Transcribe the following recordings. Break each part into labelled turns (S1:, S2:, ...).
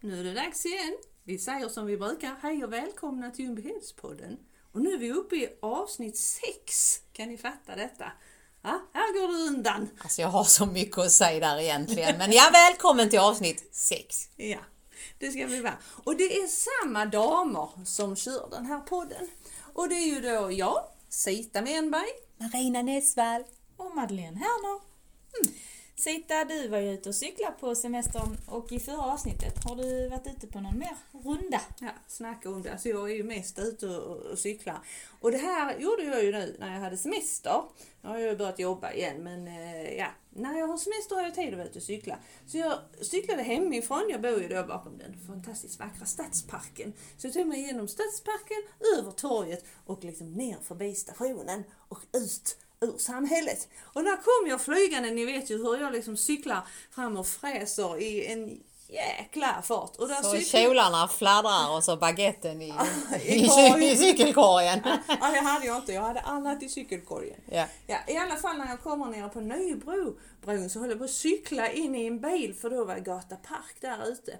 S1: nu är det dags igen. Vi säger som vi brukar, hej och välkomna till Ljungbyhedspodden. Och nu är vi uppe i avsnitt 6. Kan ni fatta detta? Ja, här går det undan.
S2: Alltså jag har så mycket att säga där egentligen. Men ja, välkommen till avsnitt 6.
S1: Ja, det ska vi vara. Och det är samma damer som kör den här podden. Och det är ju då jag, Sita Menberg.
S2: Marina Näsvall.
S3: Och Madeleine Herner. Sita, du var ju ute och cyklade på semestern och i förra avsnittet har du varit ute på någon mer runda?
S1: Ja, snacka om det. Alltså jag är ju mest ute och, och cyklar. Och det här gjorde jag ju nu när jag hade semester. Nu har jag ju börjat jobba igen men eh, ja, när jag har semester har jag tid att vara ute och cykla. Så jag cyklade hemifrån, jag bor ju då bakom den fantastiskt vackra stadsparken. Så jag tog mig igenom stadsparken, över torget och liksom ner förbi stationen och ut ur samhället. Och där kom jag flygande, ni vet ju hur jag liksom cyklar fram och fräser i en jäkla fart. Och där
S2: Så
S1: cyklar-
S2: kjolarna fladdrar och så baguetten i,
S1: i
S2: i, i cykelkorgen.
S1: Ja, det hade jag inte. Jag hade annat i cykelkorgen.
S2: Ja.
S1: Ja, I alla fall när jag kommer ner på Nybro-bron så håller jag på att cykla in i en bil för då var Gata Park där ute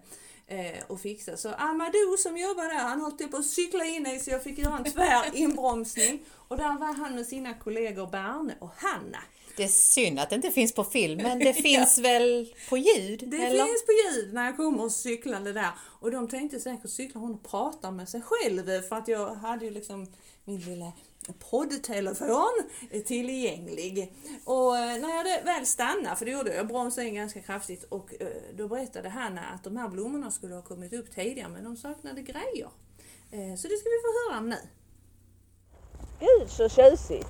S1: eh, och fixa. Så Amadou som jobbar där han höll på att cykla in i så jag fick göra en tvär inbromsning. Och där var han med sina kollegor Berne och Hanna.
S2: Det är synd att det inte finns på film, men det finns väl på ljud?
S1: Det
S2: eller?
S1: finns på ljud när jag kommer och cyklade där. Och de tänkte säkert cyklar hon och pratar med sig själv för att jag hade ju liksom min lilla poddtelefon tillgänglig. Och eh, när jag väl stannade, för det gjorde jag, jag bromsade in ganska kraftigt och eh, då berättade Hanna att de här blommorna skulle ha kommit upp tidigare men de saknade grejer. Eh, Så det ska vi få höra om nu. Gud så tjusigt!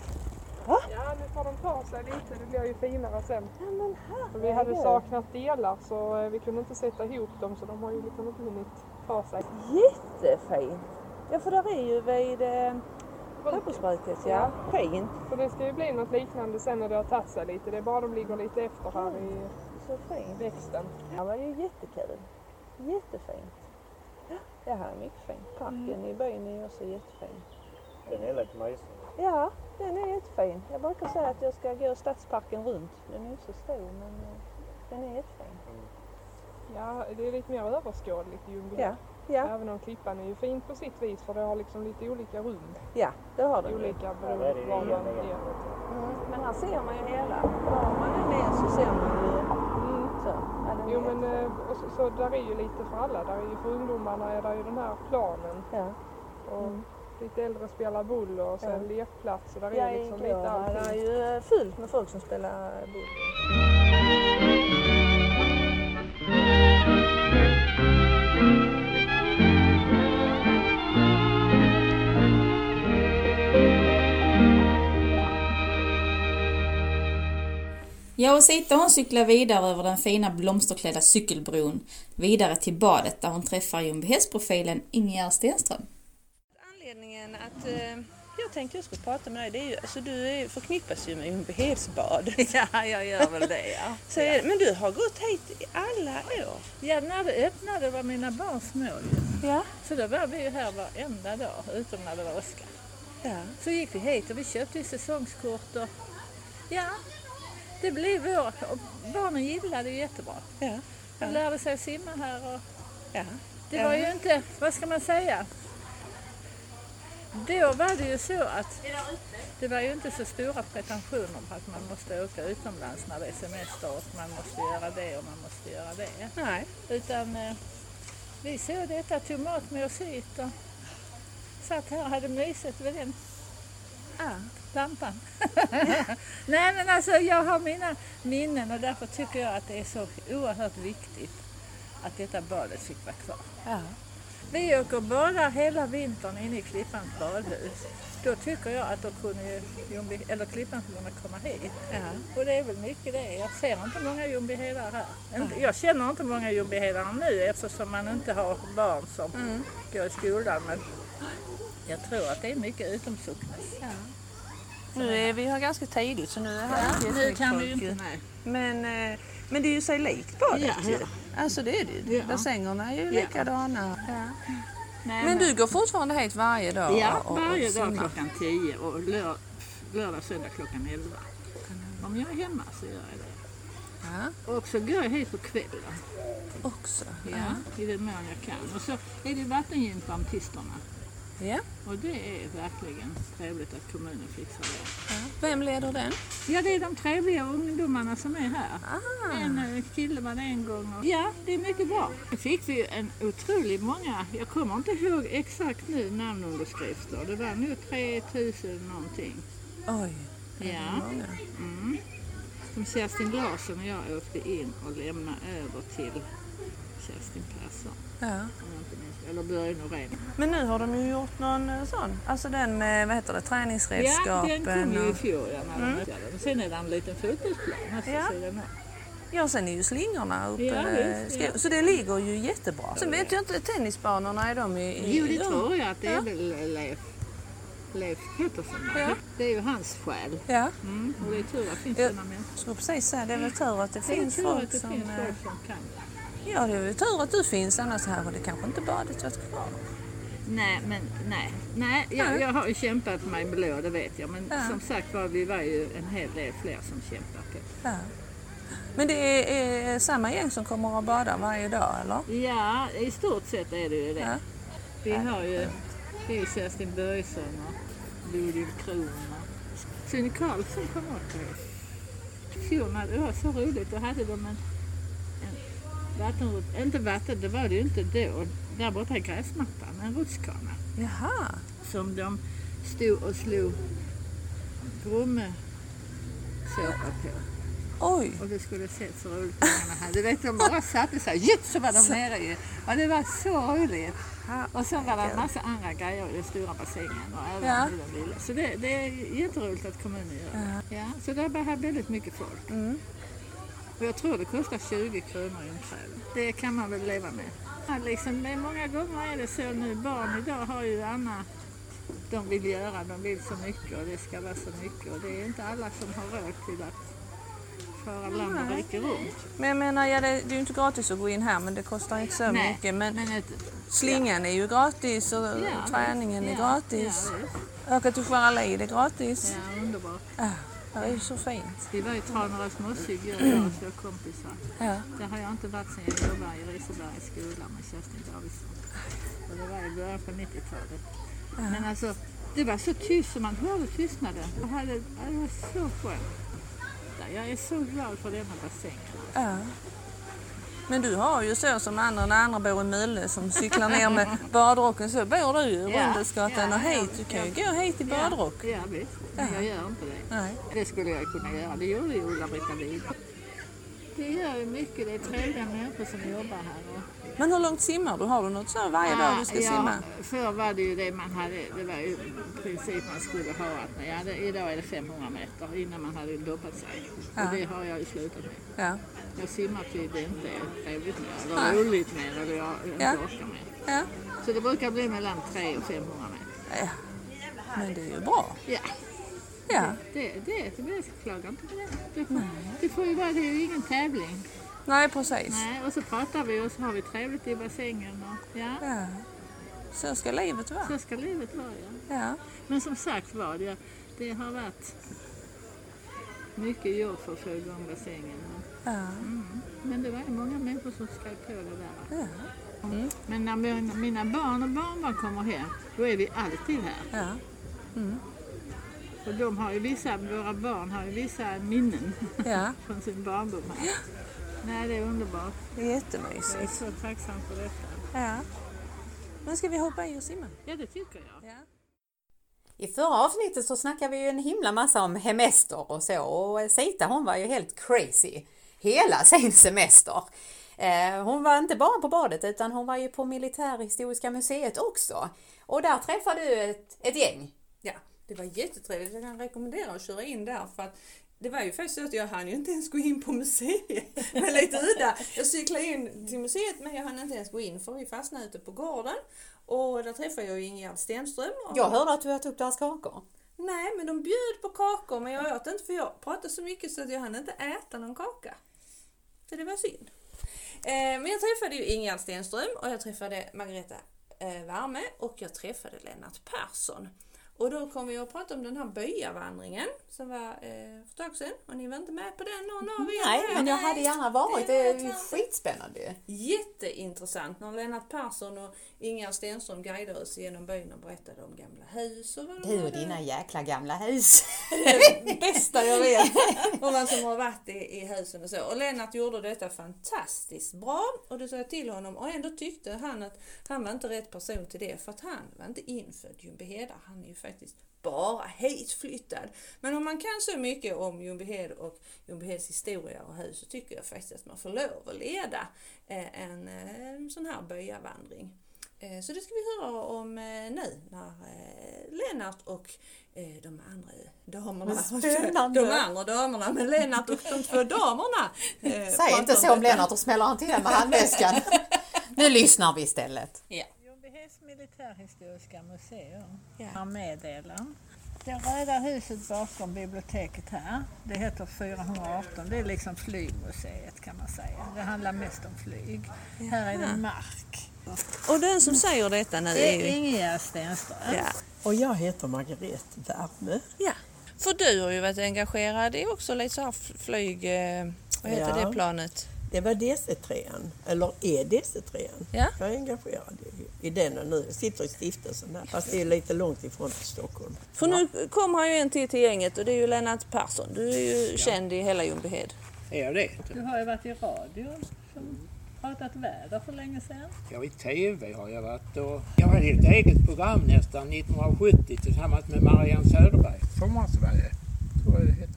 S4: Ja, nu får de ta sig lite. Det blir ju finare sen.
S1: Ja, men
S4: För vi hade saknat delar så vi kunde inte sätta ihop dem så de har ju liksom inte hunnit ta sig.
S1: Jättefint! Ja för där är ju vid pappersbruket, ja. Fint!
S4: Så det ska ju bli något liknande sen när det har tagit sig lite. Det är bara de ligger lite efter här i
S1: Så fint!
S4: växten.
S1: Ja, men det är jättekul. Jättefint. Ja, Det här är mycket fint. Parken i byn är ju också jättefin.
S5: Den är lite mysig.
S1: Ja, den är jättefin. Jag brukar säga att jag ska gå stadsparken runt. Den är inte så stor men eh, den är jättefin.
S4: Ja, det är lite mer överskådligt i Ljungby.
S1: Ja, ja,
S4: Även om klippan är ju fin på sitt vis för det har liksom lite olika rum.
S1: ja det har.
S4: Olika
S5: det är
S4: beroende på var man
S5: egentligen.
S4: är.
S1: Mm, men här ser man ju hela. Var man än är så ser man ju
S4: Mm.
S1: så.
S4: Jo men eh, så, så där är ju lite för alla. Där är ju för ungdomarna är där ju den här planen.
S1: Ja.
S4: Och
S1: Mm.
S4: lite äldre spelar boll och sen
S1: Ja.
S4: lekplats. Så där
S1: Ja,
S4: är liksom
S1: igår,
S4: lite
S1: det är
S4: allting.
S1: ju eh, fullt med folk som spelar boll.
S3: Jag och Sita hon cyklar vidare över den fina blomsterklädda cykelbron vidare till badet där hon träffar Ljungbyhästprofilen Ingegerd Stenström.
S1: Anledningen att eh, jag tänkte jag skulle prata med dig, det är ju, alltså du är, förknippas ju med Ljungbyhedsbad.
S6: Ja, jag gör väl det ja.
S1: Så, det- Men du har gått hit i alla år?
S6: Ja, när det öppnade var mina barn små ju.
S1: Ja.
S6: Så då var vi ju här varenda dag, utom när det var åska.
S1: ja.
S6: Så gick vi hit och vi köpte säsongskort och ja, det blev vår. Och barnen gillade det jättebra.
S1: ja.
S6: De lärde sig simma här och
S1: ja.
S6: det
S1: Ja.
S6: var ju inte, vad ska man säga? Då var det ju så att det var ju inte så stora pretensioner på att man måste åka utomlands när det är semester och man måste göra det och man måste göra det.
S1: Nej.
S6: Utan eh, vi såg detta, tog mat med oss hit och satt här och hade mysigt vid den
S1: Ja.
S6: Lampan. Nej men alltså jag har mina minnen och därför tycker jag att det är så oerhört viktigt att detta badet fick vara kvar.
S1: Ja.
S6: Vi åker bara hela vintern inne i Klippans badhus. Då tycker jag att då kunde ju Ljungby, eller Klippansborna komma hit.
S1: Ja.
S6: Och det är väl mycket det. Jag ser inte många Ljungbyhedar här. Inte- Jag känner inte många Ljungbyhedar nu eftersom man inte har barn som
S1: Mm.
S6: går i skolan. Men jag tror att det är mycket utomsocknes.
S1: Nu är vi här ganska tidigt så nu är här inte
S6: nu kan vi ju inte.
S1: ju.
S6: Nej.
S1: Men, eh, men det är ju sig likt badet
S6: Ja,
S1: ju.
S6: ja.
S1: Alltså det är det ju.
S6: Ja.
S1: Bassängerna är ju
S6: Ja.
S1: likadana.
S6: Nej,
S1: Men du går fortfarande hit varje dag?
S6: Ja,
S1: och- och
S6: varje dag klockan 10 och lör, lördag söndag klockan 11. Om jag är hemma så gör jag det.
S7: Ja,
S6: Och så går jag hit på kvällen.
S7: också.
S6: Ja, i den mån jag kan. Och så är det vattengym på artisterna.
S7: Ja.
S6: Och det är verkligen trevligt att kommunen fixar det.
S7: ja. Vem leder den?
S6: Ja, det är de trevliga ungdomarna som är här.
S7: Ah.
S6: En eh, kille var det en gång. Och, ja, det är mycket bra. Nu fick vi en otroligt många, jag kommer inte ihåg exakt nu namnunderskrifter. Det var nog 3000 någonting.
S7: Oj.
S6: Ja.
S7: Många.
S6: Mm. Som Kerstin Larsson och jag åkte in och lämnade över till Kerstin Persson.
S7: Ja.
S6: Jag Eller Börje Norén.
S1: Men nu har de ju gjort någon eh, sån, alltså den med vad heter det,
S6: Ja,
S1: träningsredskapen.
S6: den kom ju i
S1: och...
S6: fjol. Ja, när de mm. den. Sen är det en liten fotbollsplan här
S1: Ja.
S6: sidan.
S1: Ja, sen är ju slingorna uppe.
S6: Ja,
S1: eh,
S6: visst, ja.
S1: Så det ligger ju jättebra. Sen vet jag inte, tennisbanorna är de i... i
S6: Jo, det
S1: de-
S6: tror jag att det är
S1: Ja.
S6: väl Leif, Leif Pettersson.
S1: Ja.
S6: Det är ju hans själ.
S1: Ja,
S6: Mm. Och det är tur att det finns
S1: Ja.
S6: sådana människor.
S1: så precis så. Det är väl tur att det
S6: Det
S1: finns folk
S6: att det
S1: som...
S6: finns
S1: eh,
S6: folk som kan.
S1: Ja, det är väl tur att du finns annars hade det kanske inte badet varit kvar.
S6: Nej, men nej. nej jag, jag har ju kämpat mig blå, det vet jag. Men
S1: Ja.
S6: som sagt var, vi var ju en hel del fler som kämpade.
S1: Ja. Men det är, är samma gäng som kommer och badar varje dag, eller?
S6: Ja, i stort sett är det ju det.
S1: Ja.
S6: Vi har ju det är Kerstin Börjesson och Bodil Kron och Sune Karlsson kom också hit. Fjol, var så roligt, då hade de en vattenrut, inte vatten, det var det ju inte då, där borta i gräsmattan, en rutschkana
S1: Jaha.
S6: som de stod och slog brummesåpa på.
S1: Oj.
S6: Och det skulle sett så roligt ungarna hade. Du vet, de bara satte sig, jitt så var de nere ju. Och det var så roligt. Och sen var det en massa andra grejer i den stora bassängen och även
S1: Ja.
S6: i den lilla. Så det, det är jätteroligt att kommunen gör det. Ja, så det är här väldigt mycket folk.
S1: Mm.
S6: Och jag tror det kostar 20 kronor inträde. Det kan man väl leva med. Ja, liksom, det är många gånger är det så nu. Barn idag har ju Anna de vill göra, de vill så mycket och det ska vara så mycket och det är inte alla som har råd till att fara land och rike runt.
S1: Men jag menar, ja, det, det är ju inte gratis att gå in här men det kostar inte så
S6: Nej,
S1: mycket. Men
S6: Men ett,
S1: slingan är ju gratis och
S6: Ja,
S1: träningen är
S6: ja,
S1: gratis.
S6: Ja.
S1: Åka till Skäralid är gratis.
S6: ja.
S1: Ja, är ju så fint.
S6: Vi var Tranerås mosse igår, jag och två kompisar.
S1: Ja.
S6: Där har jag inte varit sedan jag jobbade i Risebergs skola med Kerstin Davidsson. Och det var i början på 90-talet. Men alltså, det var så tyst så man hörde tystnaden. Hade, det var så skönt. Jag är så glad för denna bassäng.
S1: Ja. Men du har ju så som andra när andra bor i Mölle som cyklar ner med badrocken så bor du ju
S6: Ja,
S1: Rundelsgatan och hit. Du kan ju gå hit i badrock.
S6: Ja, visst. Men jag gör inte det.
S1: Nej.
S6: Det skulle jag kunna göra. Det gjorde ju Ulla-Britta Wiberg. Det gör ju mycket. Det är trevliga människor som jobbar här. Och
S1: Men hur långt simmar du? Har du något så varje dag du ska
S6: ja,
S1: simma?
S6: Förr var det ju det man hade, det var ju princip man skulle ha att, ja, det, idag är det 500 meter innan man hade doppat sig.
S1: Ja.
S6: Och det har jag ju slutat med.
S1: Ja.
S6: Jag simmar till det inte är trevligt mer, eller roligt mer, eller jag inte
S1: Ja.
S6: orkar mer.
S1: Ja.
S6: Så det brukar bli mellan 300 och 500 meter.
S1: ja. Men det är ju bra.
S6: Ja,
S1: Ja.
S6: det, det, det, jag klagar inte på det. Det får, det får ju vara, det är ju ingen tävling.
S1: Nej, precis.
S6: Nej, och så pratar vi och så har vi trevligt i bassängen. Och, ja,
S1: Ja. Så ska livet vara.
S6: så ska livet vara. Ja.
S1: Ja.
S6: Men som sagt var, det, det har varit mycket jobb för att få igång bassängen.
S1: Ja.
S6: Mm. Men det var ju många människor som skrev på det där.
S1: Ja.
S6: Men när mina- mina barn och barnbarn kommer hem, då är vi alltid här.
S1: Ja.
S6: Och de har ju vissa, våra barn har ju vissa minnen
S1: ja.
S6: från sin barndom här. Nej, det är underbart.
S1: Det är
S6: Jag är
S1: jättemysigt.
S6: så tacksam för detta.
S1: Ja. Men ska vi hoppa i och simma?
S6: Ja, det tycker jag.
S1: Ja.
S2: I förra avsnittet så snackade vi ju en himla massa om hemester och så och Sita hon var ju helt crazy hela sin semester. Eh, Hon var inte bara på badet utan hon var ju på Militärhistoriska museet också. Och där träffade du ett, ett gäng.
S1: Ja, det var jättetrevligt. Jag kan rekommendera att köra in där för att det var ju faktiskt så att jag hann ju inte ens gå in på museet. Var lite udda. Jag cyklade in till museet men jag hann inte ens gå in för vi fastnade ute på gården. Och där träffade jag ju Ingegerd Stenström. Och
S2: Jag hörde att du åt upp deras kakor.
S1: Nej, men de bjöd på kakor men jag åt inte för jag pratade så mycket så att jag hann inte äta någon kaka. Så det var synd. Eh, men jag träffade ju Ingegerd Stenström och jag träffade Margareta eh, Värme och jag träffade Lennart Persson. Och då kom vi att prata om den här byavandringen som var eh, för ett tag sedan. Och ni var inte med på den någon av er?
S2: Nej, men jag hade gärna varit. Det är ju skitspännande.
S1: Jätteintressant när Lennart Persson och Inga Stenström guidade oss genom byn och berättade om gamla hus och vad
S2: Du och dina jäkla gamla hus.
S1: det bästa jag vet. Och vad som har varit i, i husen och så. Och Lennart gjorde detta fantastiskt bra. Och det sa jag till honom. Och ändå tyckte han att han var inte rätt person till det. För att han var inte infödd Ljungbyhed. Han är ju faktiskt bara hitflyttad. Men om man kan så mycket om Ljungbyhed och Ljungbyheds historia och hus så tycker jag faktiskt att man får lov att leda eh, en, eh, en sån här byavandring. Eh, Så det ska vi höra om eh, nu när eh, Lennart och eh, de andra damerna,
S2: spännande.
S1: de andra damerna, men Lennart och de två damerna. eh,
S2: Säg inte så om. Lennart och smäller han till med handväskan. Nu lyssnar vi istället.
S3: Ja.
S7: Ljungbyheds militärhistoriska museum
S1: Ja.
S7: har meddelat. Det röda huset bakom biblioteket här, det heter 418. Det är liksom flygmuseet kan man säga. Det handlar mest om flyg. Här är det mark.
S1: Och den som säger detta nu
S7: Det
S1: är ju...
S7: Ingegerd Stenström.
S1: Ja.
S8: Och jag heter Margrethe Värme.
S1: ja. För du har ju varit engagerad i också lite så här flyg... eh, Vad heter
S8: Ja.
S1: det planet?
S8: Det var DC3, eller är DC3.
S1: Ja.
S8: Jag är engagerad i, i den och nu. Jag sitter i stiftelsen där, fast det är lite långt ifrån Stockholm.
S1: För nu kommer han ju en till till gänget och det är ju Lennart Persson. Du är ju känd i hela Ljungbyhed.
S9: Är jag det?
S7: Du har ju varit i radio som pratat väder för länge sedan.
S9: Ja, i TV har jag varit och jag hade ett eget program nästan 1970 tillsammans med Marianne Söderberg. Sommarsverige, tror jag det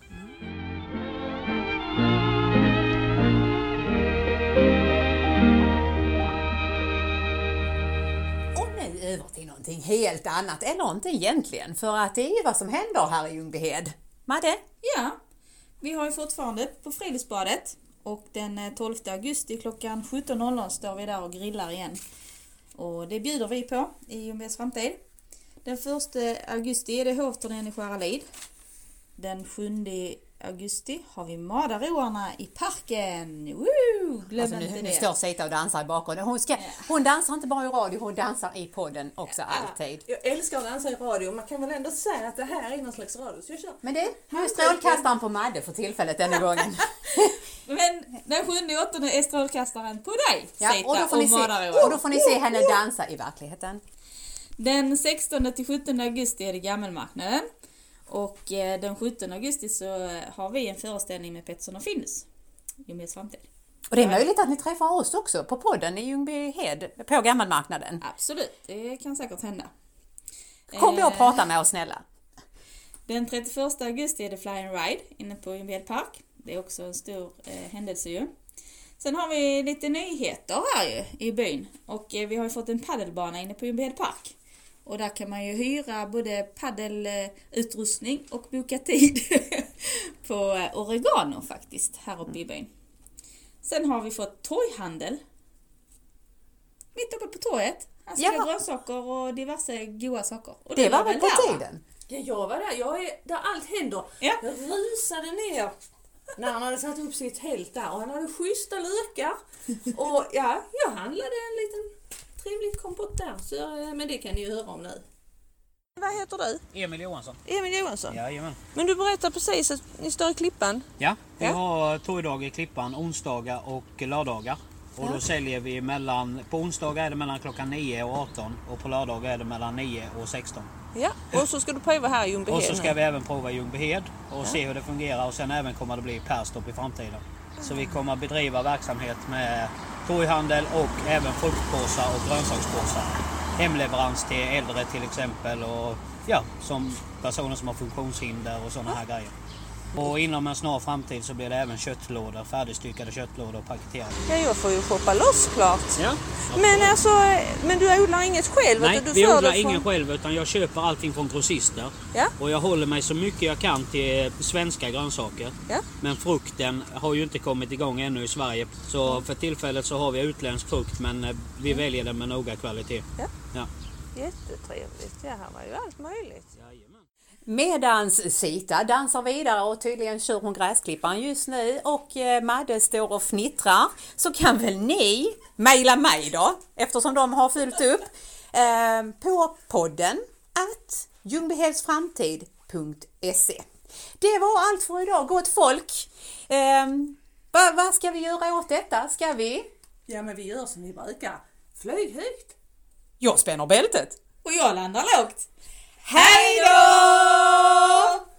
S2: över till någonting helt annat, eller inte egentligen, för att det är ju vad som händer här i Ljungbyhed. Madde?
S3: Ja, vi har ju fortfarande på Friluftsbadet och den eh, 12 augusti klockan 17.00 står vi där och grillar igen. Och det bjuder vi på i Ljungbyheds framtid. Den 1 augusti är det hovturnén i Skäralid. Den 7 augusti har vi Madaroarna i parken. Woo! Glöm
S2: Alltså
S3: inte
S2: nu,
S3: det.
S2: nu står Sita och dansar i bakgrunden. Hon, ska, hon dansar inte bara i radio, hon dansar i podden också alltid.
S1: Jag älskar att dansa i radio. Man kan väl ändå säga att det här är någon slags radio. Så jag kör.
S2: Men det, nu är strålkastaren på Madde för tillfället denna gången.
S3: Men den 7 och 8 är strålkastaren på dig,
S2: Ja,
S3: Sita
S2: och, då får ni se,
S3: Madaroar.
S2: och då får ni se henne dansa i verkligheten.
S3: Den 16 till 17 augusti är det Gammelmarknaden. Och eh, den 17 augusti så eh, har vi en föreställning med Pettersson och Findus. Ljungbyheds framtid.
S2: Och det är möjligt att ni träffar oss också på podden i Ljungbyhed på Gammelmarknaden.
S3: Absolut, det kan säkert hända.
S2: Kom då och
S3: Eh,
S2: prata med oss snälla.
S3: Den 31 augusti är det Fly and Ride inne på Ljungbyhed Park. Det är också en stor eh, händelse ju. Sen har vi lite nyheter här ju i byn. Och eh, vi har ju fått en paddelbana inne på Ljungbyhed Park. Och där kan man ju hyra både paddelutrustning och boka tid på eh, Oregano faktiskt, här uppe i byn. Sen har vi fått torghandel. Mitt uppe på torget. Här säljer
S2: Ja.
S3: grönsaker och diverse goda saker. Och
S2: Det
S3: du
S2: var väl på
S3: där, va?
S2: tiden?
S1: Ja, jag var där. Jag är där allt händer.
S3: Ja.
S1: Jag rusade ner när han hade satt upp sitt tält där och han hade schyssta lökar. Och ja, jag handlade en liten trevlig kompott där. Så, eh, men det kan ni ju höra om nu. Vad heter du?
S9: Emil Johansson.
S1: Emil Johansson.
S9: Jajamän.
S1: Men du berättade precis att ni står i Klippan.
S9: Ja, vi
S1: Ja.
S9: har torgdag i Klippan onsdagar och lördagar. Och då säljer vi mellan, på onsdagar är det mellan klockan 9 och 18 och på lördagar är det mellan 9 och 16.
S1: Ja, och så ska du prova här i Ljungbyhed.
S9: Och så ska
S1: nu.
S9: vi även prova Ljungbyhed och se hur det fungerar och sen även kommer det bli Perstorp i framtiden. Så vi kommer bedriva verksamhet med torghandel och även fruktpåsar och grönsakspåsar. Hemleverans till äldre till exempel och ja, som personer som har funktionshinder och sådana här grejer. Och inom en snar framtid så blir det även köttlådor, färdigstyckade köttlådor och paketerade.
S1: Ja, jag får ju shoppa loss klart.
S9: Ja.
S1: Men alltså, men du odlar inget själv?
S9: Nej, vi odlar
S1: från...
S9: själv utan jag köper allting från grossister.
S1: Ja.
S9: Och jag håller mig så mycket jag kan till svenska grönsaker.
S1: Ja.
S9: Men frukten har ju inte kommit igång ännu i Sverige. Så för tillfället så har vi utländsk frukt men eh, vi väljer den med noga kvalitet.
S1: Ja.
S9: Ja.
S1: Jättetrevligt. Ja, här var ju allt möjligt.
S9: Jajamän.
S2: Medans Sita dansar vidare och tydligen kör hon gräsklipparen just nu och eh, Madde står och fnittrar så kan väl ni mejla mig då eftersom de har fyllt upp eh, på podden att ljungbyhedsframtid.se. Det var allt för idag, gott folk. Vad, vad ska vi göra åt detta? Ska vi?
S1: Ja men vi gör som vi brukar. Flyg högt!
S2: Jag spänner bältet.
S3: Och jag landar lågt.
S2: Hej då!